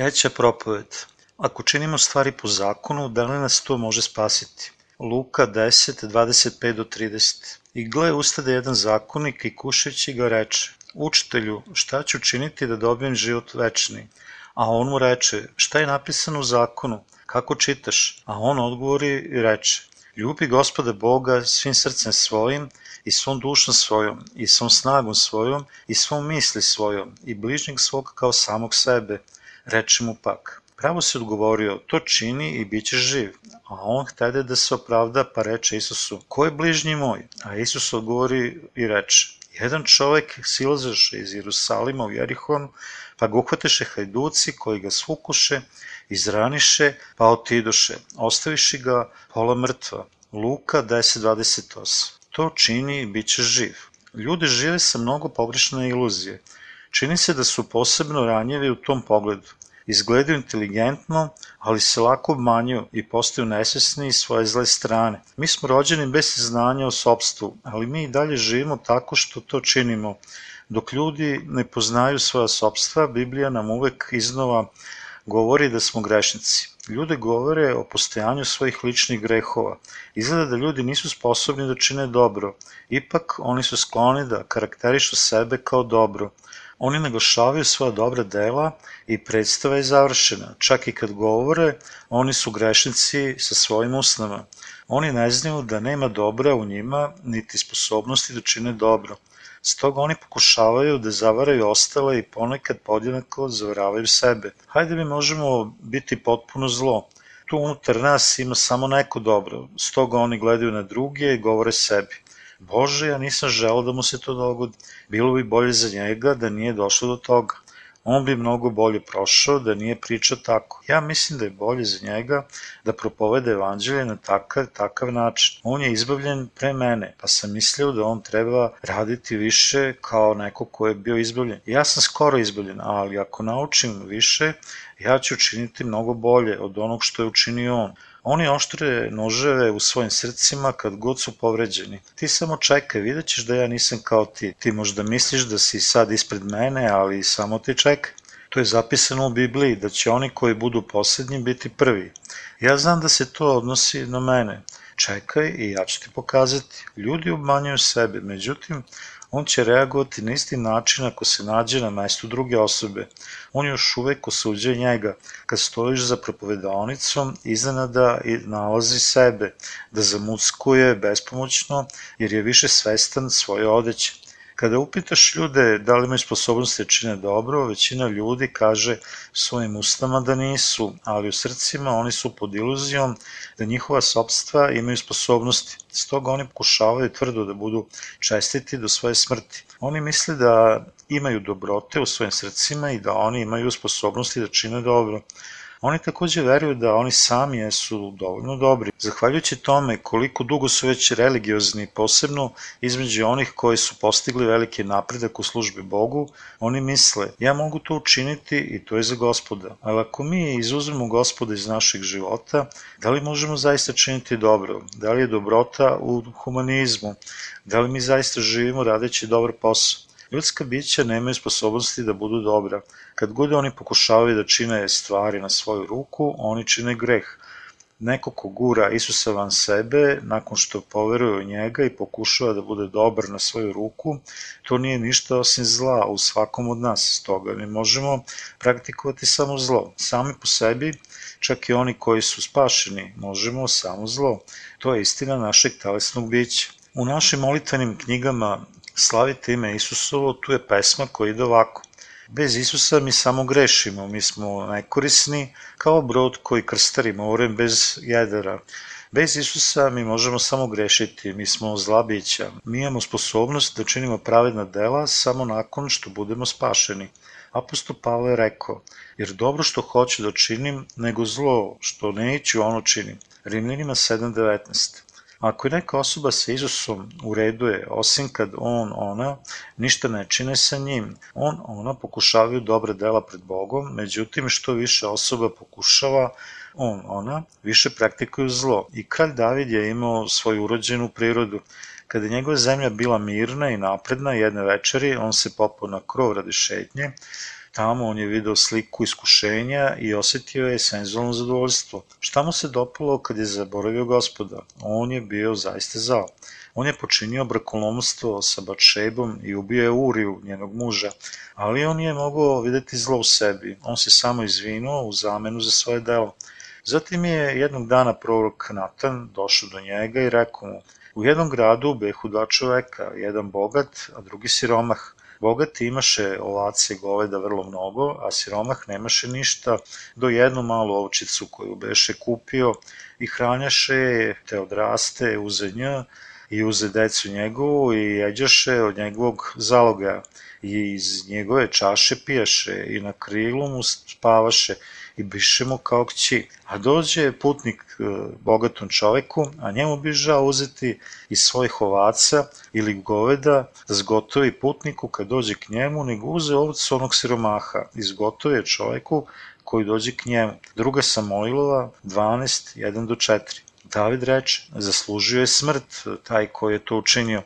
Treća propoved. Ako činimo stvari po zakonu, da li nas to može spasiti? Luka 10, 25 do 30. I gle ustade jedan zakonik i kušeći ga reče, Učitelju, šta ću činiti da dobijem život večni? A on mu reče, šta je napisano u zakonu? Kako čitaš? A on odgovori i reče, ljubi gospoda Boga svim srcem svojim i svom dušom svojom i svom snagom svojom i svom misli svojom i bližnjeg svog kao samog sebe. Reče mu pak, pravo se odgovorio, to čini i bit ćeš živ. A on htede da se opravda pa reče Isusu, ko je bližnji moj? A Isus odgovori i reče, jedan čovek silazeše iz Jerusalima u Jerihon, pa ga uhvateše hajduci koji ga svukuše, izraniše, pa otidoše, ostaviši ga pola mrtva. Luka 10.28 To čini i bit će živ. Ljudi žive sa mnogo pogrešne iluzije. Čini se da su posebno ranjivi u tom pogledu. Izgledaju inteligentno, ali se lako obmanjuju i postaju nesvesni svoje zle strane. Mi smo rođeni bez znanja o sobstvu, ali mi i dalje živimo tako što to činimo. Dok ljudi ne poznaju svoja sobstva, Biblija nam uvek iznova govori da smo grešnici. Ljude govore o postojanju svojih ličnih grehova. Izgleda da ljudi nisu sposobni da čine dobro. Ipak, oni su skloni da karakterišu sebe kao dobro. Oni naglašavaju svoja dobra dela i predstava je završena. Čak i kad govore, oni su grešnici sa svojim usnama. Oni ne znaju da nema dobra u njima, niti sposobnosti da čine dobro. Stoga oni pokušavaju da zavaraju ostale i ponekad podjednako zavaravaju sebe. Hajde mi možemo biti potpuno zlo. Tu unutar nas ima samo neko dobro, stoga oni gledaju na druge i govore sebi. Bože, ja nisam želao da mu se to dogodi. Bilo bi bolje za njega da nije došlo do toga. On bi mnogo bolje prošao da nije pričao tako. Ja mislim da je bolje za njega da propovede evanđelje na takav, takav način. On je izbavljen pre mene, pa sam mislio da on treba raditi više kao neko ko je bio izbavljen. Ja sam skoro izbavljen, ali ako naučim više, ja ću učiniti mnogo bolje od onog što je učinio on. Oni oštre noževe u svojim srcima kad god su povređeni. Ti samo čekaj, vidjet ćeš da ja nisam kao ti. Ti možda misliš da si sad ispred mene, ali samo ti čekaj. To je zapisano u Bibliji, da će oni koji budu poslednji biti prvi. Ja znam da se to odnosi na mene. Čekaj i ja ću ti pokazati. Ljudi obmanjuju sebe, međutim, on će reagovati na isti način ako se nađe na mestu druge osobe. On još uvek osuđuje njega. Kad stojiš za propovedaonicom, iznenada nalazi sebe, da zamuckuje bespomoćno, jer je više svestan svoje odeće. Kada upitaš ljude da li imaju sposobnosti da čine dobro, većina ljudi kaže svojim ustama da nisu, ali u srcima oni su pod iluzijom da njihova sobstva imaju sposobnosti. Stoga oni pokušavaju tvrdo da budu čestiti do svoje smrti. Oni misle da imaju dobrote u svojim srcima i da oni imaju sposobnosti da čine dobro. Oni takođe veruju da oni sami jesu dovoljno dobri. Zahvaljujući tome koliko dugo su već religiozni, posebno između onih koji su postigli veliki napredak u službi Bogu, oni misle, ja mogu to učiniti i to je za gospoda. Ali ako mi izuzmemo gospoda iz našeg života, da li možemo zaista činiti dobro? Da li je dobrota u humanizmu? Da li mi zaista živimo radeći dobar posao? Ljudska bića nemaju sposobnosti da budu dobra. Kad god oni pokušavaju da čine stvari na svoju ruku, oni čine greh. Neko ko gura Isusa van sebe, nakon što poveruje u njega i pokušava da bude dobar na svoju ruku, to nije ništa osim zla u svakom od nas. Stoga mi možemo praktikovati samo zlo. Sami po sebi, čak i oni koji su spašeni, možemo samo zlo. To je istina našeg telesnog bića. U našim molitvenim knjigama Slavite ime Isusovo, tu je pesma koja ide ovako. Bez Isusa mi samo grešimo, mi smo nekorisni kao brod koji krstari morem bez jedera. Bez Isusa mi možemo samo grešiti, mi smo zlabića. Mi imamo sposobnost da činimo pravedna dela samo nakon što budemo spašeni. Apostol Pavle je rekao, jer dobro što hoću da činim, nego zlo što neću ono činim. Rimljanima 7.19 Ako je neka osoba sa Isusom u redu je, osim kad on, ona, ništa ne čine sa njim. On, ona pokušavaju dobre dela pred Bogom, međutim što više osoba pokušava, on, ona, više praktikuju zlo. I kralj David je imao svoju urođenu prirodu. Kada je njegova zemlja bila mirna i napredna jedne večeri, on se popao na krov radi šetnje, Tamo on je video sliku iskušenja i osetio je senzualno zadovoljstvo. Šta mu se dopalo kad je zaboravio gospoda? On je bio zaista zao. On je počinio brakolomstvo sa Batšebom i ubio je Uriju, njenog muža, ali on je mogao videti zlo u sebi. On se samo izvinuo u zamenu za svoje delo. Zatim je jednog dana prorok Natan došao do njega i rekao mu, u jednom gradu behu dva čoveka, jedan bogat, a drugi siromah. Bogati imaše ovace i goveda vrlo mnogo, a siromah nemaše ništa. Do jednu malu ovčicu koju beše kupio i hranjaše je, te odraste, uze nja i uze decu njegovu i jeđaše od njegovog zaloga. I iz njegove čaše pijaše i na krilu mu spavaše i biše mu kao kći. A dođe putnik e, bogatom čoveku, a njemu bi žao uzeti iz svojih ovaca ili goveda da zgotovi putniku kad dođe k njemu, nego uze ovcu onog siromaha, izgotovi je čoveku koji dođe k njemu. Druga Samoilova, 12, 1 do 4. David reče, zaslužio je smrt taj koji je to učinio.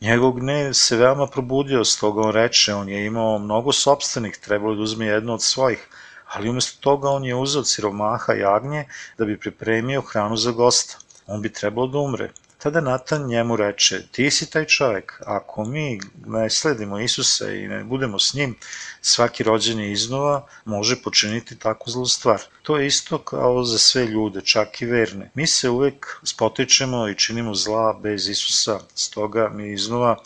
Njegov gnev se veoma probudio, stoga on reče, on je imao mnogo sobstvenih, trebalo da uzme jedno od svojih, ali umesto toga on je uzeo siromaha jagnje da bi pripremio hranu za gosta. On bi trebalo da umre. Tada Natan njemu reče, ti si taj čovek, ako mi ne sledimo Isusa i ne budemo s njim, svaki rođeni iznova može počiniti takvu zlu stvar. To je isto kao za sve ljude, čak i verne. Mi se uvek spotičemo i činimo zla bez Isusa, stoga mi iznova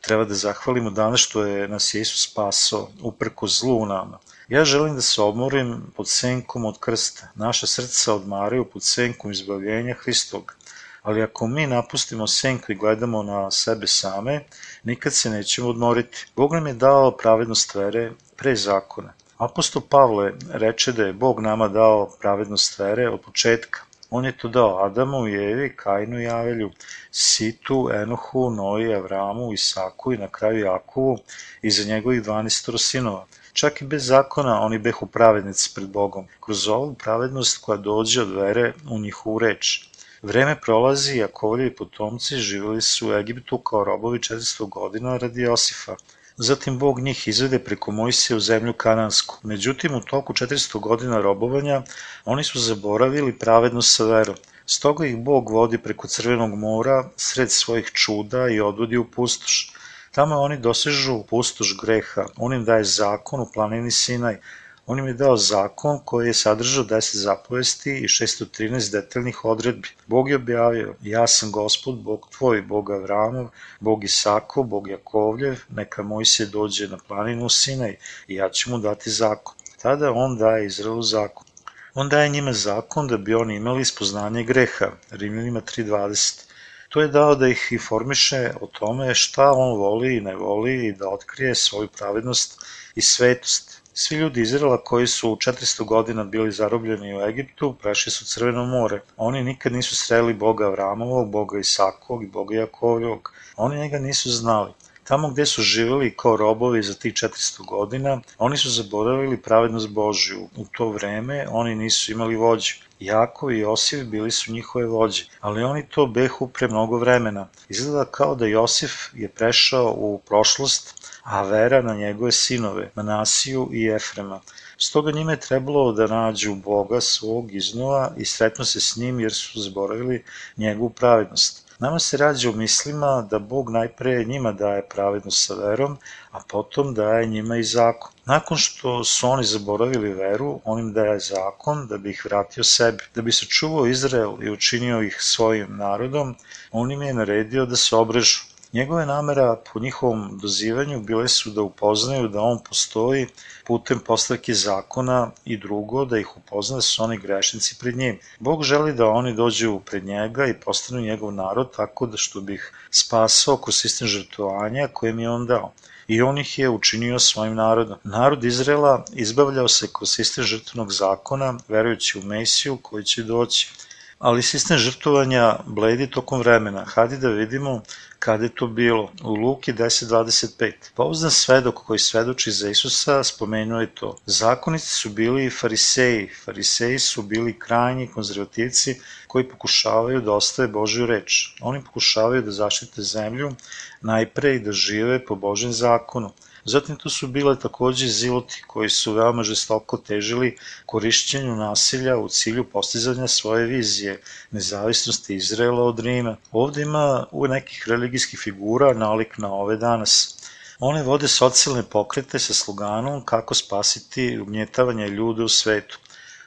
treba da zahvalimo danas što je nas Isus spasao, uprko zlu u nama. Ja želim da se odmorim pod senkom od krsta. Naša srca odmaraju pod senkom izbavljenja Hristovog. Ali ako mi napustimo senku i gledamo na sebe same, nikad se nećemo odmoriti. Bog nam je dao pravednost vere pre zakona. Apostol Pavle reče da je Bog nama dao pravednost vere od početka. On je to dao Adamu i Evi, Kainu i Avelju, Situ, Enohu, Noji, Avramu, Isaku i na kraju Jakovu i za njegovih 12 sinova. Čak i bez zakona oni behu pravednici pred Bogom, kroz ovu pravednost koja dođe od vere u njihovu reč. Vreme prolazi i Jakovljevi potomci živjeli su u Egiptu kao robovi 400 godina radi Josifa. Zatim Bog njih izvede preko Mojsije u zemlju Kanansku. Međutim, u toku 400 godina robovanja oni su zaboravili pravednost sa verom. Stoga ih Bog vodi preko Crvenog mora sred svojih čuda i odvodi u pustoš. Tamo oni dosežu pustoš greha, on im daje zakon u planini Sinaj, on im je dao zakon koji je sadržao 10 zapovesti i 613 detaljnih odredbi. Bog je objavio, ja sam gospod, Bog tvoj, Bog Avramov, Bog Isakov, Bog Jakovljev, neka moj se dođe na planinu Sinaj i ja ću mu dati zakon. Tada on daje Izraelu zakon. On daje njima zakon da bi oni imali spoznanje greha, Rimljanima 3.20. To je dao da ih informiše o tome šta on voli i ne voli i da otkrije svoju pravednost i svetost. Svi ljudi Izrela koji su 400 godina bili zarobljeni u Egiptu prešli su Crveno more. Oni nikad nisu sreli Boga Avramovog, Boga Isakovog i Boga Jakovljovog. Oni njega nisu znali. Tamo gde su živeli kao robovi za tih 400 godina, oni su zaboravili pravednost Božju. U to vreme oni nisu imali vođu. Jakov i Josif bili su njihove vođe, ali oni to behu pre mnogo vremena. Izgleda kao da Josif je prešao u prošlost, a vera na njegove sinove, Manasiju i Efrema. Stoga njime je trebalo da nađu Boga svog iznova i sretnu se s njim jer su zaboravili njegovu pravednost. Nama se rađa u mislima da Bog najpre njima daje pravednost sa verom, a potom daje njima i zakon. Nakon što su oni zaboravili veru, on im daje zakon da bi ih vratio sebi. Da bi se čuvao Izrael i učinio ih svojim narodom, on im je naredio da se obrežu. Njegove namera po njihovom dozivanju bile su da upoznaju da on postoji putem postavke zakona i drugo da ih upozna da su oni grešnici pred njim. Bog želi da oni dođu pred njega i postanu njegov narod tako da što bi ih spasao kroz sistem žrtovanja kojem je on dao i on ih je učinio svojim narodom. Narod Izrela izbavljao se kroz sistem žrtvenog zakona, verujući u Mesiju koji će doći ali sistem žrtovanja bledi tokom vremena. Hajde da vidimo kada je to bilo. U Luki 10.25. Pouzdan svedok koji svedoči za Isusa spomenuo je to. Zakonici su bili fariseji. Fariseji su bili krajnji konzervativci koji pokušavaju da ostave Božju reč. Oni pokušavaju da zaštite zemlju najpre i da žive po Božjem zakonu. Zatim tu su bile takođe ziloti koji su veoma žestoko težili korišćenju nasilja u cilju postizanja svoje vizije, nezavisnosti Izraela od Rima. Ovde ima u nekih religijskih figura nalik na ove danas. One vode socijalne pokrete sa sloganom kako spasiti ugnjetavanje ljude u svetu.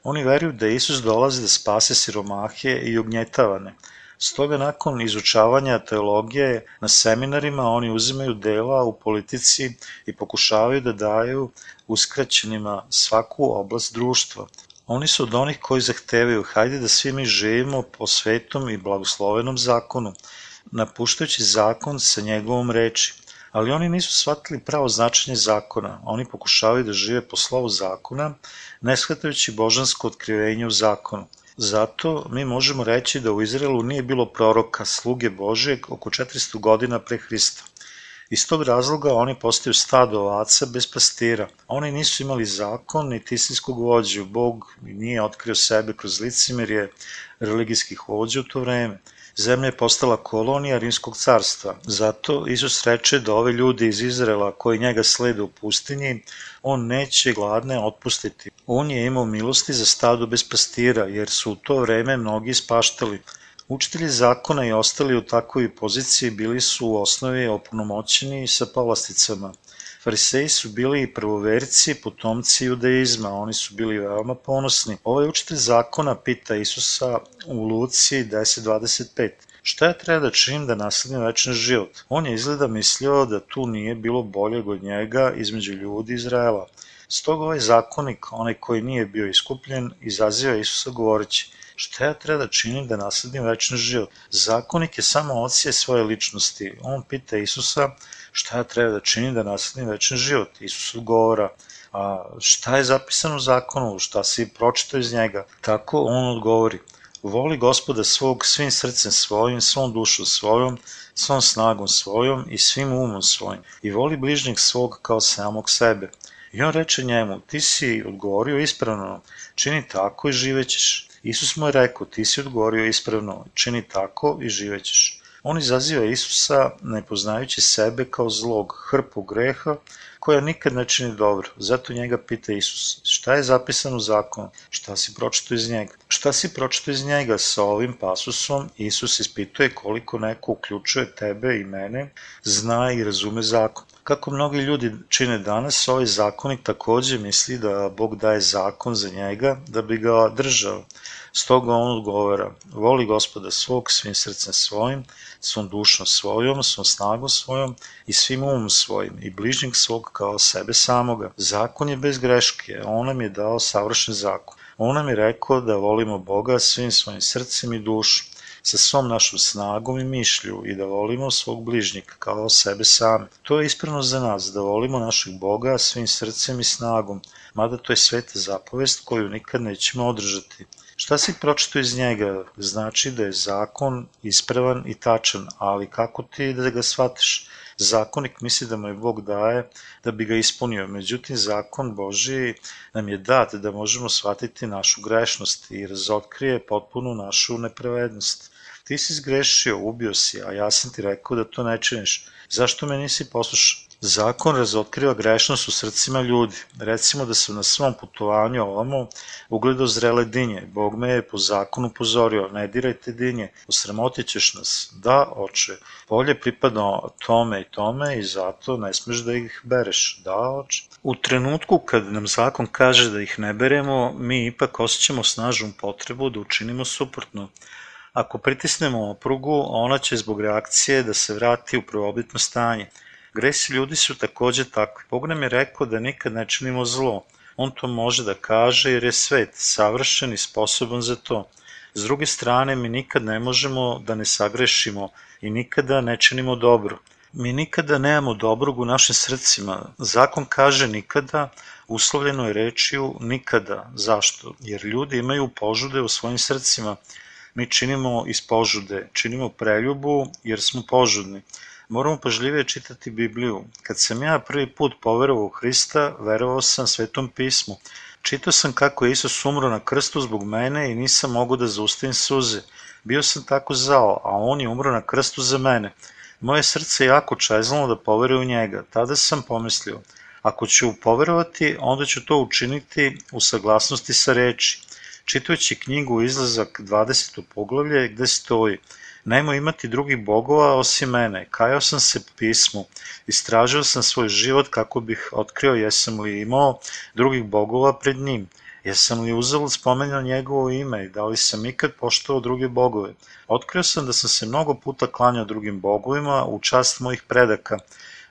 Oni veruju da Isus dolazi da spase siromahe i ugnjetavane. Stoga nakon izučavanja teologije na seminarima oni uzimaju dela u politici i pokušavaju da daju uskraćenima svaku oblast društva. Oni su od onih koji zahtevaju, hajde da svi mi živimo po svetom i blagoslovenom zakonu, napuštajući zakon sa njegovom reči ali oni nisu shvatili pravo značenje zakona. Oni pokušavaju da žive po slovu zakona, ne shvatajući božansko otkrivenje u zakonu. Zato mi možemo reći da u Izraelu nije bilo proroka, sluge Božeg oko 400 godina pre Hrista. Iz tog razloga oni postaju stado ovaca bez pastira. Oni nisu imali zakon ni istinskog vođu. Bog nije otkrio sebe kroz licimerje religijskih vođa u to vreme zemlja je postala kolonija Rimskog carstva. Zato Isus reče da ove ljudi iz Izrela koji njega slede u pustinji, on neće gladne otpustiti. On je imao milosti za stado bez pastira, jer su u to vreme mnogi ispaštali. Učitelji zakona i ostali u takvoj poziciji bili su u osnovi opunomoćeni sa povlasticama. Fariseji su bili prvoverci, potomci judaizma, oni su bili veoma ponosni. Ovaj učitelj zakona pita Isusa u Luci 10.25. Šta ja treba da činim da nasledim večni život? On je izgleda mislio da tu nije bilo boljeg od njega između ljudi Izraela. Stoga ovaj zakonik, onaj koji nije bio iskupljen, izaziva Isusa govoreći šta ja treba da činim da nasledim večni život? Zakonik je samo ocije svoje ličnosti. On pita Isusa šta treba da činim da nasledim večni život? Isus odgovora, a šta je zapisano u zakonu, šta si pročitao iz njega? Tako on odgovori, voli gospoda svog svim srcem svojim, svom dušom svojom, svom snagom svojom i svim umom svojim i voli bližnjeg svog kao samog sebe. I on reče njemu, ti si odgovorio ispravno, čini tako i živećeš. Isus mu je rekao, ti si odgovorio ispravno, čini tako i živećeš. On izaziva Isusa ne poznajući sebe kao zlog, hrpu greha koja nikad ne čini dobro. Zato njega pita Isus, šta je zapisano u zakonu? Šta si pročito iz njega? Šta si pročito iz njega? Sa ovim pasusom Isus ispituje koliko neko uključuje tebe i mene, zna i razume zakon. Kako mnogi ljudi čine danas, ovaj zakonik takođe misli da Bog daje zakon za njega da bi ga držao. Stoga on odgovara, voli gospoda svog svim srcem svojim, svom dušom svojom, svom snagom svojom i svim umom svojim i bližnjeg svog kao sebe samoga. Zakon je bez greške, on nam je dao savršen zakon. On nam je rekao da volimo Boga svim svojim srcem i dušom sa svom našom snagom i mišlju i da volimo svog bližnjika kao sebe same. To je ispravno za nas, da volimo našeg Boga svim srcem i snagom, mada to je sveta zapovest koju nikad nećemo održati. Šta si pročito iz njega? Znači da je zakon ispravan i tačan, ali kako ti da ga shvatiš? Zakonik misli da mu je Bog daje da bi ga ispunio, međutim zakon Boži nam je dat da možemo shvatiti našu grešnost i razotkrije potpuno našu nepravednost. Ti si zgrešio, ubio si, a ja sam ti rekao da to ne činiš. Zašto me nisi poslušao? Zakon razotkriva grešnost u srcima ljudi. Recimo da sam na svom putovanju ovamo ugledao zrele dinje. Bog me je po zakonu pozorio, ne dirajte dinje, osramotit ćeš nas. Da, oče, polje pripada tome i tome i zato ne smeš da ih bereš. Da, oče. U trenutku kad nam zakon kaže da ih ne beremo, mi ipak osjećamo snažnu potrebu da učinimo suprotno. Ako pritisnemo oprugu, ona će zbog reakcije da se vrati u prvobitno stanje. Gresi ljudi su takođe takvi. Bog nam je rekao da nikad ne činimo zlo. On to može da kaže jer je svet, savršen i sposoban za to. S druge strane, mi nikad ne možemo da ne sagrešimo i nikada ne činimo dobro. Mi nikada nemamo dobrog u našim srcima. Zakon kaže nikada, uslovljeno je rečiju nikada. Zašto? Jer ljudi imaju požude u svojim srcima. Mi činimo iz požude, činimo preljubu jer smo požudni. Moramo pažljivije čitati Bibliju. Kad sam ja prvi put poverovao u Hrista, verovao sam svetom pismu. Čitao sam kako je Isus umro na krstu zbog mene i nisam mogao da zaustavim suze. Bio sam tako zao, a on je umro na krstu za mene. Moje srce jako čeznulo da poveruje u njega. Tada sam pomislio, ako ću poverovati, onda ću to učiniti u saglasnosti sa reči. Čitajući knjigu Izlazak 20. poglavlje gde stoji Nemo imati drugih bogova osim mene. Kajao sam se pismu. Istražio sam svoj život kako bih otkrio jesam li imao drugih bogova pred njim. Jesam li uzalud spomenuo njegovo ime i da li sam ikad poštovao druge bogove? Otkrio sam da sam se mnogo puta klanjao drugim bogovima u čast mojih predaka.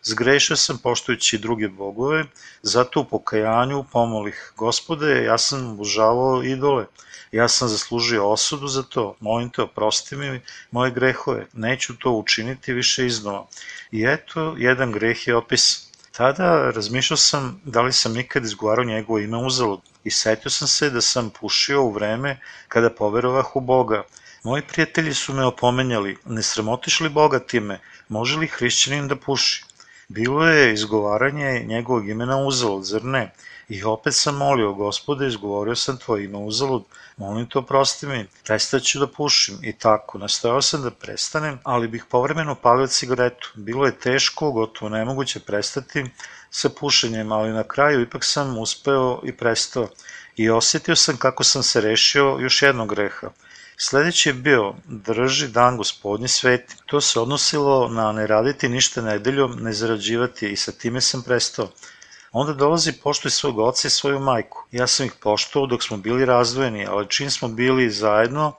Zgrešio sam poštujući druge bogove, zato u pokajanju pomolih. Gospode, ja sam obožavao idole. Ja sam zaslužio osudu za to. Molim te, oprosti mi moje grehove. Neću to učiniti više iznova. I eto, jedan greh je opisan. Tada razmišljao sam da li sam nikad izgovarao njegovo ime uzalud i setio sam se da sam pušio u vreme kada poverovah u Boga. Moji prijatelji su me opomenjali, ne sramotiš li Boga time, može li hrišćanin da puši? Bilo je izgovaranje njegovog imena uzalud, zar ne? I opet sam molio, gospode, izgovorio sam tvoje ime uzalud, molim te oprosti mi, prestaću da pušim i tako. Nastojao sam da prestanem, ali bih povremeno palio cigaretu. Bilo je teško, gotovo nemoguće prestati sa pušenjem, ali na kraju ipak sam uspeo i prestao. I osetio sam kako sam se rešio još jednog greha. Sledeći je bio drži dan gospodnji sveti. To se odnosilo na ne raditi ništa nedeljom, ne zarađivati i sa time sam prestao. Onda dolazi poštuj svog oca i svoju majku. Ja sam ih poštovao dok smo bili razdvojeni, ali čim smo bili zajedno,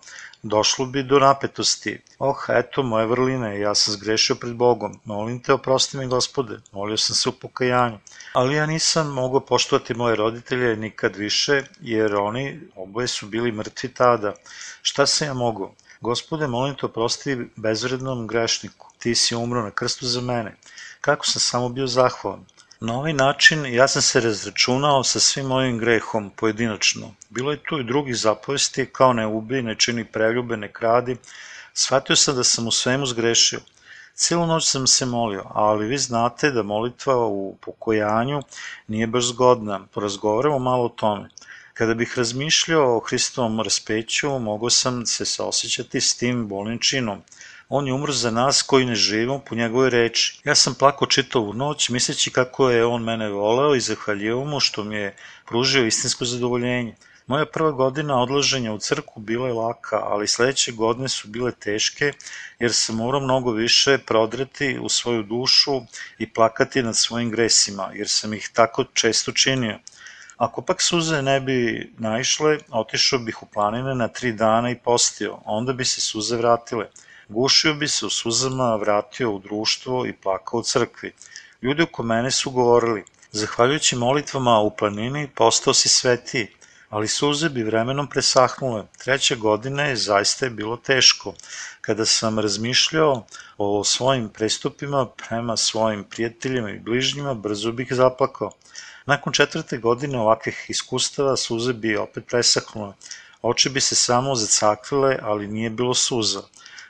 došlo bi do napetosti. Oh, eto, moje vrline, ja sam zgrešio pred Bogom. Molim te, oprosti mi, gospode. Molio sam se u pokajanju. Ali ja nisam mogao poštovati moje roditelje nikad više, jer oni oboje su bili mrtvi tada. Šta sam ja mogao? Gospode, molim te, oprosti bezvrednom grešniku. Ti si umro na krstu za mene. Kako sam samo bio zahvalan. Na ovaj način ja sam se razračunao sa svim mojim grehom pojedinačno. Bilo je tu i drugih zapovesti kao ne ubi, ne čini preljube, ne kradi. Shvatio sam da sam u svemu zgrešio. Cijelu noć sam se molio, ali vi znate da molitva u pokojanju nije baš zgodna. Porazgovaramo malo o tome. Kada bih razmišljao o Hristovom raspeću, mogao sam se saosećati s tim bolnim činom. On je umro za nas koji ne živimo po njegovoj reči. Ja sam plako čitavu noć misleći kako je on mene voleo i zahvaljivao mu što mi je pružio istinsko zadovoljenje. Moja prva godina odlaženja u crku bila je laka, ali sledeće godine su bile teške, jer sam morao mnogo više prodreti u svoju dušu i plakati nad svojim gresima, jer sam ih tako često činio. Ako pak suze ne bi naišle, otišao bih u planine na tri dana i postio, onda bi se suze vratile. Gušio bi se u suzama, vratio u društvo i plakao u crkvi. Ljudi oko mene su govorili, zahvaljujući molitvama u planini postao si svetiji, ali suze bi vremenom presahnule. Treće godine zaista je bilo teško. Kada sam razmišljao o svojim prestupima prema svojim prijateljima i bližnjima, brzo bih zaplakao. Nakon četvrte godine ovakvih iskustava suze bi opet presahnule. Oči bi se samo zacakrile, ali nije bilo suza.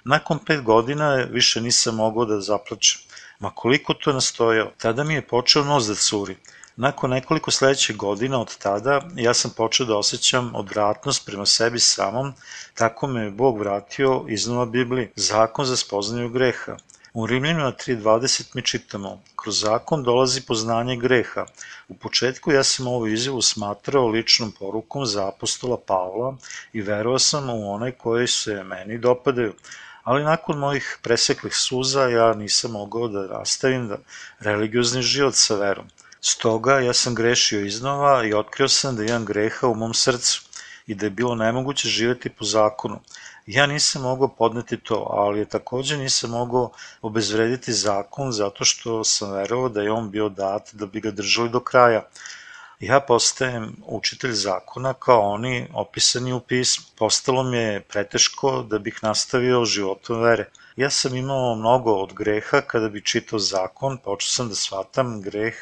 Nakon pet godina više nisam mogao da zaplačem. Ma koliko to nastojao, tada mi je počeo nos da curi. Nakon nekoliko sledećih godina od tada, ja sam počeo da osjećam odvratnost prema sebi samom, tako me je Bog vratio iznova Bibliji, zakon za spoznaju greha. U Rimljanima 3.20 mi čitamo, kroz zakon dolazi poznanje greha. U početku ja sam ovu izjavu smatrao ličnom porukom za apostola Pavla i verovao sam u one koji se meni dopadaju, ali nakon mojih preseklih suza ja nisam mogao da rastavim da religiozni život sa verom. Stoga ja sam grešio iznova i otkrio sam da imam greha u mom srcu i da je bilo nemoguće živeti po zakonu. Ja nisam mogao podneti to, ali takođe nisam mogao obezvrediti zakon zato što sam verovao da je on bio dat da bi ga držali do kraja. Ja postajem učitelj zakona kao oni opisani u pismu. Postalo mi je preteško da bih nastavio životom vere. Ja sam imao mnogo od greha kada bi čitao zakon, počeo sam da shvatam greh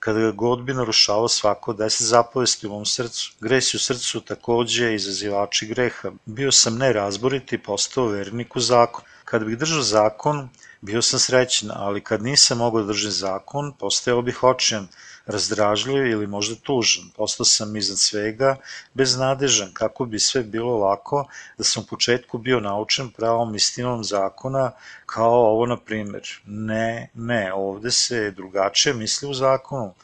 kada god bi narušavao svako deset zapovesti u mom srcu. Gresi u srcu takođe izazivači greha. Bio sam nerazborit i postao vernik u zakon. Kada bih držao zakon, bio sam srećan, ali kad nisam mogao da držim zakon, postajao bih očijan. Razdražljiv ili možda tužan. Postao sam iznad svega beznadežan, kako bi sve bilo lako da sam u početku bio naučen pravom istinom zakona, kao ovo na primer. Ne, ne, ovde se drugačije misli u zakonu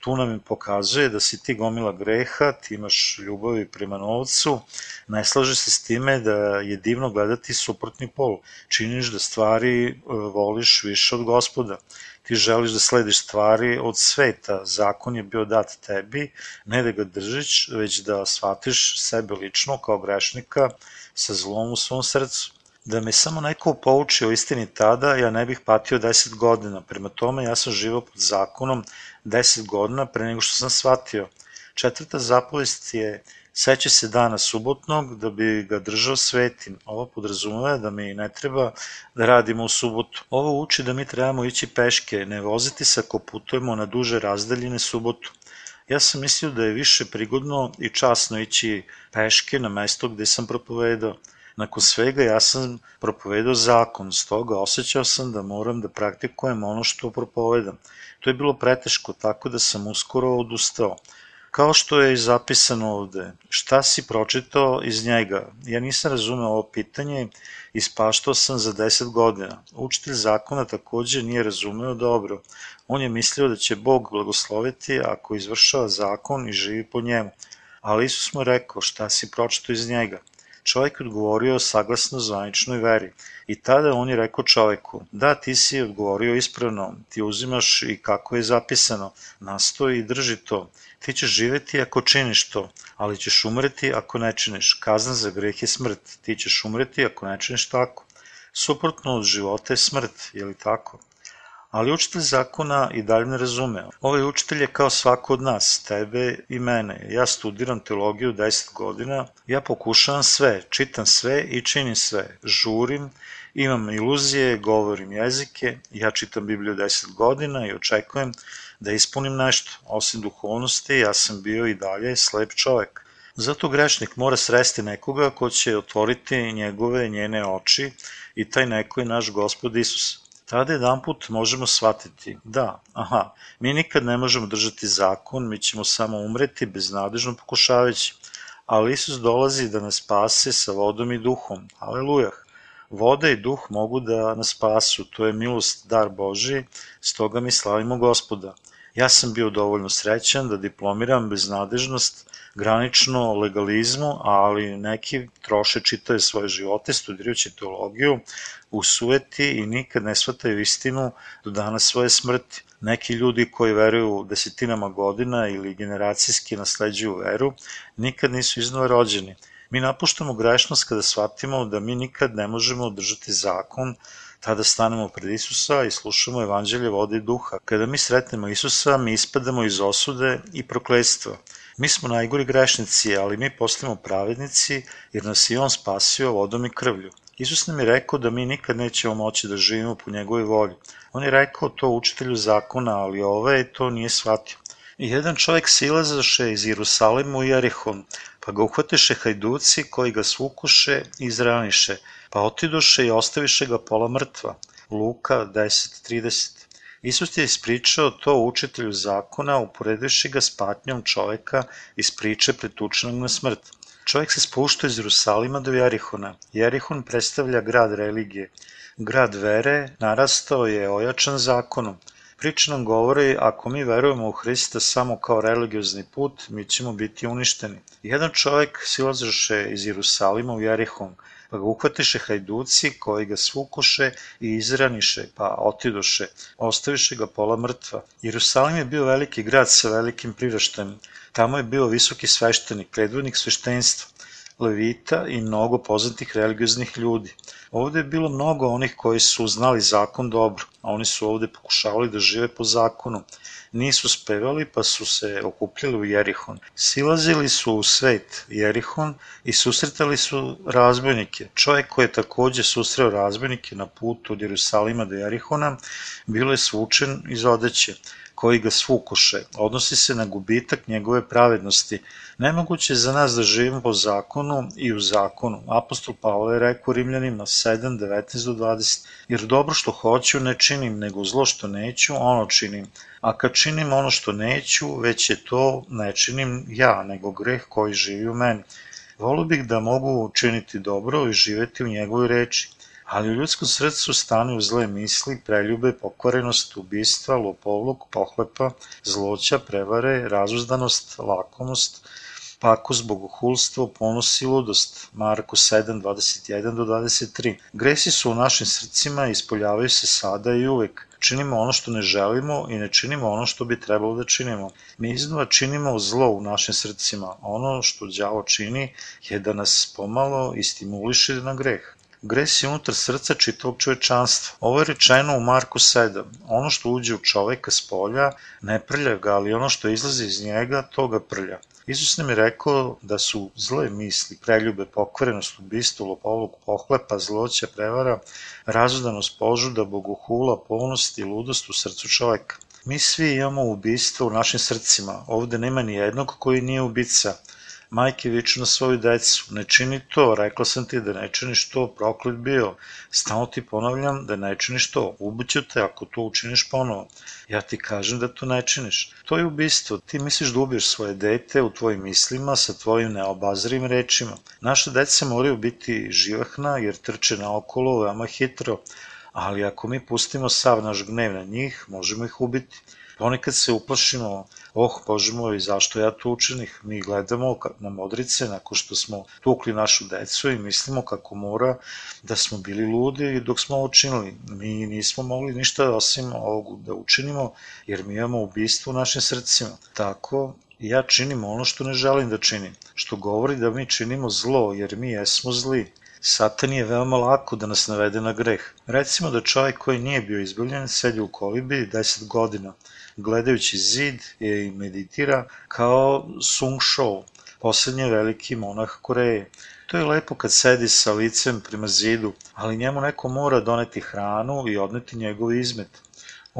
tu nam pokazuje da si ti gomila greha, ti imaš ljubavi prema novcu, ne slaže se s time da je divno gledati suprotni pol, činiš da stvari e, voliš više od gospoda, ti želiš da slediš stvari od sveta, zakon je bio dat tebi, ne da ga držiš, već da shvatiš sebe lično kao grešnika sa zlom u svom srcu. Da me samo neko pouči o istini tada, ja ne bih patio 10 godina. Prema tome, ja sam živao pod zakonom 10 godina pre nego što sam shvatio. Četvrta zapovest je seća se dana subotnog da bi ga držao svetim. Ovo podrazumeva da mi ne treba da radimo u subotu. Ovo uči da mi trebamo ići peške, ne voziti se ako putujemo na duže razdaljine subotu. Ja sam mislio da je više prigodno i časno ići peške na mesto gde sam propovedao. Nakon svega ja sam propovedao zakon, stoga osjećao sam da moram da praktikujem ono što propovedam. To je bilo preteško, tako da sam uskoro odustao. Kao što je i zapisano ovde, šta si pročitao iz njega? Ja nisam razumeo ovo pitanje i spaštao sam za 10 godina. Učitelj zakona takođe nije razumeo dobro. On je mislio da će Bog blagosloviti ako izvršava zakon i živi po njemu. Ali Isus mu rekao šta si pročitao iz njega. Čovjek odgovorio saglasno zvaničnoj veri. I tada on je rekao čoveku, da ti si odgovorio ispravno, ti uzimaš i kako je zapisano, nastoji i drži to. Ti ćeš živeti ako činiš to, ali ćeš umreti ako ne činiš. Kazna za greh je smrt, ti ćeš umreti ako ne činiš tako. Suprotno od života je smrt, je li tako? Ali učitelj zakona i dalje ne razume. Ovaj učitelj je kao svako od nas, tebe i mene. Ja studiram teologiju 10 godina, ja pokušavam sve, čitam sve i činim sve. Žurim, imam iluzije, govorim jezike, ja čitam Bibliju 10 godina i očekujem da ispunim nešto. Osim duhovnosti, ja sam bio i dalje slep čovek. Zato grešnik mora sresti nekoga ko će otvoriti njegove njene oči i taj neko je naš gospod Isus. Tada jedan put možemo shvatiti, da, aha, mi nikad ne možemo držati zakon, mi ćemo samo umreti beznadežno pokušavajući, ali Isus dolazi da nas spase sa vodom i duhom, alelujah. Voda i duh mogu da nas spasu, to je milost, dar Boži, stoga mi slavimo gospoda. Ja sam bio dovoljno srećan da diplomiram beznadežnost granično legalizmu, ali neki troše čitaju svoje živote studirajući teologiju u suveti i nikad ne shvataju istinu do dana svoje smrti. Neki ljudi koji veruju desetinama godina ili generacijski nasleđuju veru, nikad nisu iznova rođeni. Mi napuštamo grešnost kada shvatimo da mi nikad ne možemo održati zakon, tada stanemo pred Isusa i slušamo evanđelje vode i duha. Kada mi sretnemo Isusa, mi ispadamo iz osude i prokledstva. Mi smo najgori grešnici, ali mi postajemo pravednici jer nas je On spasio vodom i krvlju. Isus nam je rekao da mi nikad nećemo moći da živimo po njegovoj volji. On je rekao to učitelju zakona, ali ovaj to nije shvatio. I jedan čovjek silazaše iz Jerusalima u Jerihon, pa ga uhvateše hajduci koji ga svukuše i izraniše, pa otidoše i ostaviše ga pola mrtva. Luka 10.30 Isus je ispričao to učitelju zakona, uporedivši ga s patnjom čoveka iz priče pretučenog na smrt. Čovjek se spušta iz Jerusalima do Jerihona. Jerihon predstavlja grad religije. Grad vere narastao je ojačan zakonom. Priča nam govori, ako mi verujemo u Hrista samo kao religiozni put, mi ćemo biti uništeni. Jedan čovjek silazaše iz Jerusalima u Jerihon, pa ga uhvatiše hajduci koji ga svukoše i izraniše, pa otidoše, ostaviše ga pola mrtva. Jerusalim je bio veliki grad sa velikim priraštajem. Tamo je bio visoki sveštenik, predvodnik sveštenstva, levita i mnogo poznatih religioznih ljudi. Ovde je bilo mnogo onih koji su znali zakon dobro, a oni su ovde pokušavali da žive po zakonu nisu spevali pa su se okupljali u Jerihon. Silazili su u svet Jerihon i susretali su razbojnike. Čovjek koji je takođe susreo razbojnike na putu od Jerusalima do Jerihona bilo je svučen iz odeće koji ga svukoše, odnosi se na gubitak njegove pravednosti. Nemoguće je za nas da živimo po zakonu i u zakonu. Apostol Pavle je rekao Rimljanima 7, 19 do 20. Jer dobro što hoću ne činim, nego zlo što neću, ono činim. A kad činim ono što neću, već je to ne činim ja, nego greh koji živi u meni. Volio bih da mogu učiniti dobro i živeti u njegovoj reči, ali u ljudskom srcu stanuju zle misli, preljube, pokvarenost, ubistva, lopovluk, pohlepa, zloća, prevare, razuzdanost, lakomost, pakost, bogohulstvo, ponos i ludost. Marko 7, 21 do 23. Gresi su u našim srcima i ispoljavaju se sada i uvek. Činimo ono što ne želimo i ne činimo ono što bi trebalo da činimo. Mi iznova činimo zlo u našim srcima. Ono što đavo čini je da nas pomalo i stimuliše na greh. Gres je unutar srca čitavog čovečanstva. Ovo je rečeno u Marku 7. Ono što uđe u čoveka s polja ne prlja ga, ali ono što izlazi iz njega, to ga prlja. Isus nam je rekao da su zle misli, preljube, pokvarenost, ubistvo, lopovluk, pohlepa, zloća, prevara, razudanost, požuda, bogohula, polnost i ludost u srcu čoveka. Mi svi imamo ubistvo u našim srcima. Ovde nema ni jednog koji nije ubica. Majke viču na svoju decu, ne čini to, rekla sam ti da ne činiš to, proklet bio. Stalno ti ponavljam da ne činiš to, ubiću te ako to učiniš ponovo. Ja ti kažem da to ne činiš. To je ubistvo, ti misliš da ubiješ svoje dete u tvojim mislima sa tvojim neobazrim rečima. Naše deca moraju biti živahna jer trče naokolo veoma hitro, ali ako mi pustimo sav naš gnev na njih, možemo ih ubiti. Ponekad se uplašimo, oh, Bože moj, zašto ja to učinih? Mi gledamo na modrice nakon što smo tukli našu decu i mislimo kako mora da smo bili ludi dok smo ovo. Mi nismo mogli ništa osim ovog da učinimo, jer mi imamo ubistvo u našim srcima. Tako, ja činim ono što ne želim da činim, što govori da mi činimo zlo, jer mi jesmo zli. Satan je veoma lako da nas navede na greh. Recimo da čovjek koji nije bio izbavljen sedi u kolibi 10 godina, gledajući zid i meditira kao Sung Shou, poslednji veliki monah Koreje. To je lepo kad sedi sa licem prema zidu, ali njemu neko mora doneti hranu i odneti njegov izmet.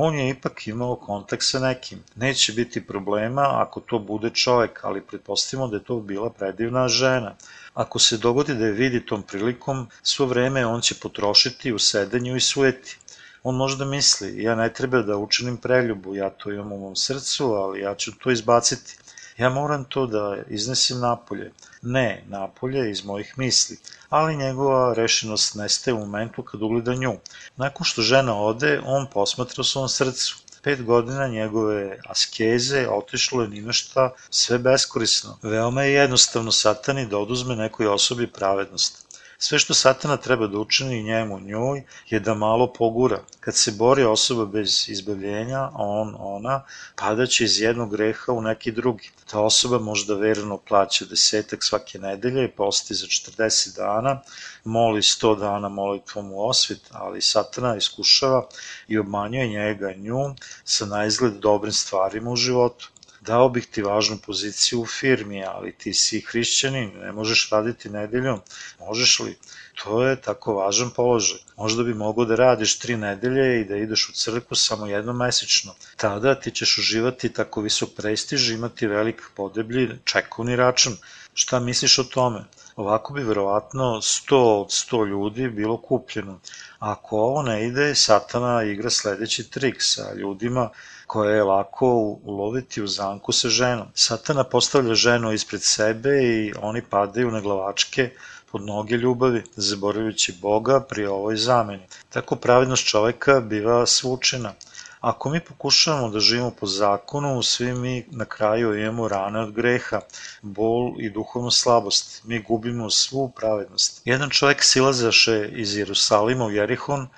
On je ipak imao kontakt sa nekim. Neće biti problema ako to bude čovek, ali pretpostavimo da je to bila predivna žena. Ako se dogodi da je vidi tom prilikom, svo vreme on će potrošiti u sedenju i sueti. On možda misli, ja ne treba da učinim preljubu, ja to imam u mom srcu, ali ja ću to izbaciti. Ja moram to da iznesim napolje. Ne, napolje iz mojih misli, ali njegova rešenost nestaje u momentu kad ugleda nju. Nakon što žena ode, on posmatra u svom srcu. Pet godina njegove askeze otišlo je ni na šta, sve beskorisno. Veoma je jednostavno satani da oduzme nekoj osobi pravednost. Sve što satana treba da učini njemu njoj je da malo pogura. Kad se bori osoba bez izbavljenja, on, ona, padaće iz jednog greha u neki drugi. Ta osoba možda verno plaća desetak svake nedelje i posti za 40 dana, moli 100 dana molitvom u osvit, ali satana iskušava i obmanjuje njega nju sa najizgled dobrim stvarima u životu dao bih ti važnu poziciju u firmi, ali ti si hrišćanin, ne možeš raditi nedeljom, možeš li? To je tako važan položaj. Možda bi mogao da radiš tri nedelje i da ideš u crkvu samo jednom mesečno. Tada ti ćeš uživati tako visok prestiž, imati velik podeblji čekovni račun. Šta misliš o tome? Ovako bi verovatno 100 od 100 ljudi bilo kupljeno. Ako ovo ne ide, satana igra sledeći trik sa ljudima koje je lako uloviti u zamku sa ženom. Satana postavlja ženu ispred sebe i oni padaju na glavačke pod noge ljubavi, zaboravljajući Boga pri ovoj zameni. Tako pravednost čoveka biva svučena. Ako mi pokušavamo da živimo po zakonu, svi mi na kraju imamo rane od greha, bol i duhovnu slabost. Mi gubimo svu pravednost. Jedan čovek silazaše iz Jerusalima u Jerihon,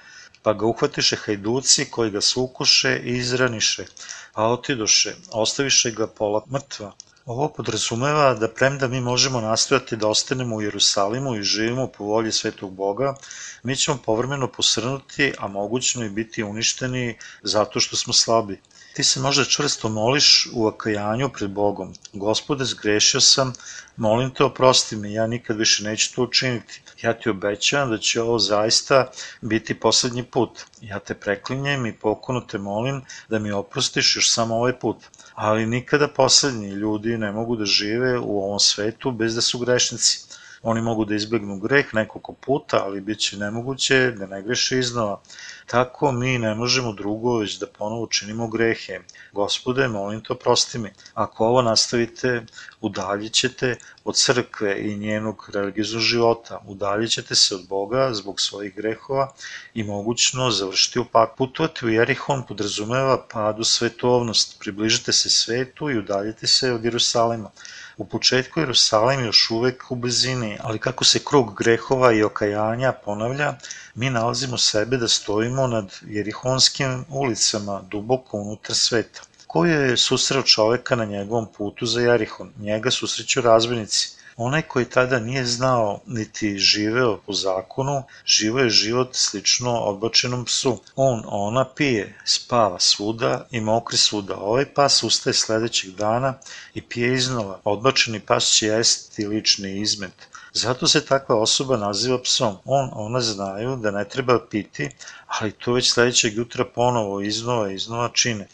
pa ga uhvatiše hajduci koji ga sukuše i izraniše, a otidoše, ostaviše ga pola mrtva. Ovo podrazumeva da premda mi možemo nastojati da ostanemo u Jerusalimu i živimo po volji svetog Boga, mi ćemo povremeno posrnuti, a mogućno i biti uništeni zato što smo slabi. Ti se možda čvrsto moliš u okajanju pred Bogom. Gospode, zgrešio sam, molim te oprosti me, ja nikad više neću to učiniti. Ja ti obećavam da će ovo zaista biti poslednji put. Ja te preklinjem i pokono te molim da mi oprostiš još samo ovaj put. Ali nikada poslednji ljudi ne mogu da žive u ovom svetu bez da su grešnici. Oni mogu da izbegnu greh nekoliko puta, ali bit će nemoguće da ne greše iznova. Tako mi ne možemo drugo već da ponovo činimo grehe. Gospode, molim to prosti mi. Ako ovo nastavite, udaljit ćete od crkve i njenog religijznog života, udaljit ćete se od Boga zbog svojih grehova i mogućno završiti u pak. Putovati u Jerihon podrazumeva pad u svetovnost, približite se svetu i udaljite se od Jerusalima. U početku Jerusalim još uvek u blizini, ali kako se krug grehova i okajanja ponavlja, mi nalazimo sebe da stojimo nad jerihonskim ulicama duboko unutar sveta. Ko je susreo čoveka na njegovom putu za Jerihon? Njega susreću razbojnici. Onaj koji tada nije znao niti živeo po zakonu, živo je život slično odbačenom psu. On, ona pije, spava svuda i mokri svuda. Ovaj pas ustaje sledećeg dana i pije iznova. Odbačeni pas će jesti lični izmet. Zato se takva osoba naziva psom. On, ona znaju da ne treba piti, ali to već sledećeg jutra ponovo iznova i iznova čine.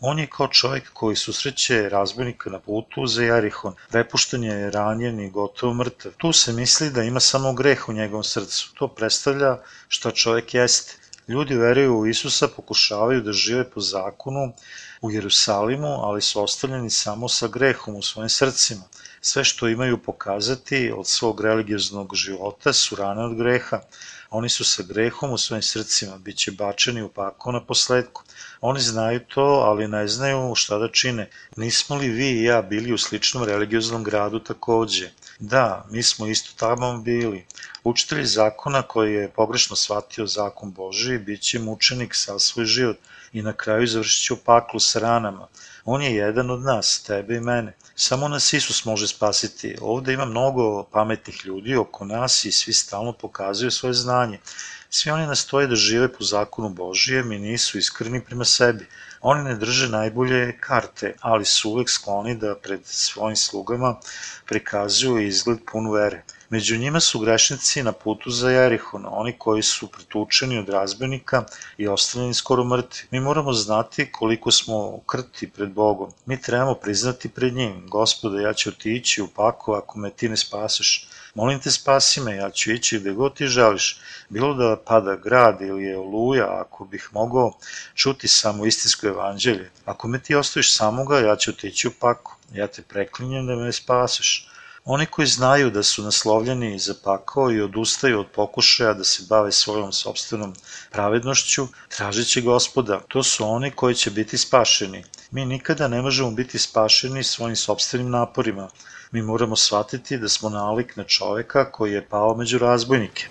On je kao čovjek koji susreće razbojnika na putu za Jarihon. Prepušten je ranjen i gotovo mrtav. Tu se misli da ima samo greh u njegovom srcu. To predstavlja šta čovjek jeste. Ljudi veruju u Isusa, pokušavaju da žive po zakonu u Jerusalimu, ali su ostavljeni samo sa grehom u svojim srcima. Sve što imaju pokazati od svog religioznog života su rane od greha. Oni su sa grehom u svojim srcima, bit će bačeni u pakao na posledku. Oni znaju to, ali ne znaju šta da čine. Nismo li vi i ja bili u sličnom religioznom gradu takođe? Da, mi smo isto tamo bili. Učitelj zakona koji je pogrešno shvatio zakon Boži bit će mučenik sa svoj život i na kraju završit će u paklu sa ranama. On je jedan od nas, tebe i mene. Samo nas Isus može spasiti. Ovde ima mnogo pametnih ljudi oko nas i svi stalno pokazuju svoje znanje. Svi oni nastoje da žive po zakonu Božijem i nisu iskreni prema sebi. Oni ne drže najbolje karte, ali su uvek skloni da pred svojim slugama prikazuju izgled pun vere. Među njima su grešnici na putu za Jerihon, oni koji su pretučeni od razbenika i ostavljeni skoro mrtvi. Mi moramo znati koliko smo krti pred Bogom. Mi trebamo priznati pred njim, gospode, ja ću otići u pako ako me ti ne spaseš. Molim te spasi me, ja ću ići gde god ti želiš. Bilo da pada grad ili je oluja, ako bih mogao čuti samo istinsko evanđelje. Ako me ti ostaviš samoga, ja ću otići u pako. Ja te preklinjem da me spaseš. Oni koji znaju da su naslovljeni za pakao i odustaju od pokušaja da se bave svojom sobstvenom pravednošću, tražit će gospoda. To su oni koji će biti spašeni. Mi nikada ne možemo biti spašeni svojim sobstvenim naporima. Mi moramo shvatiti da smo nalik na čoveka koji je pao među razbojnike.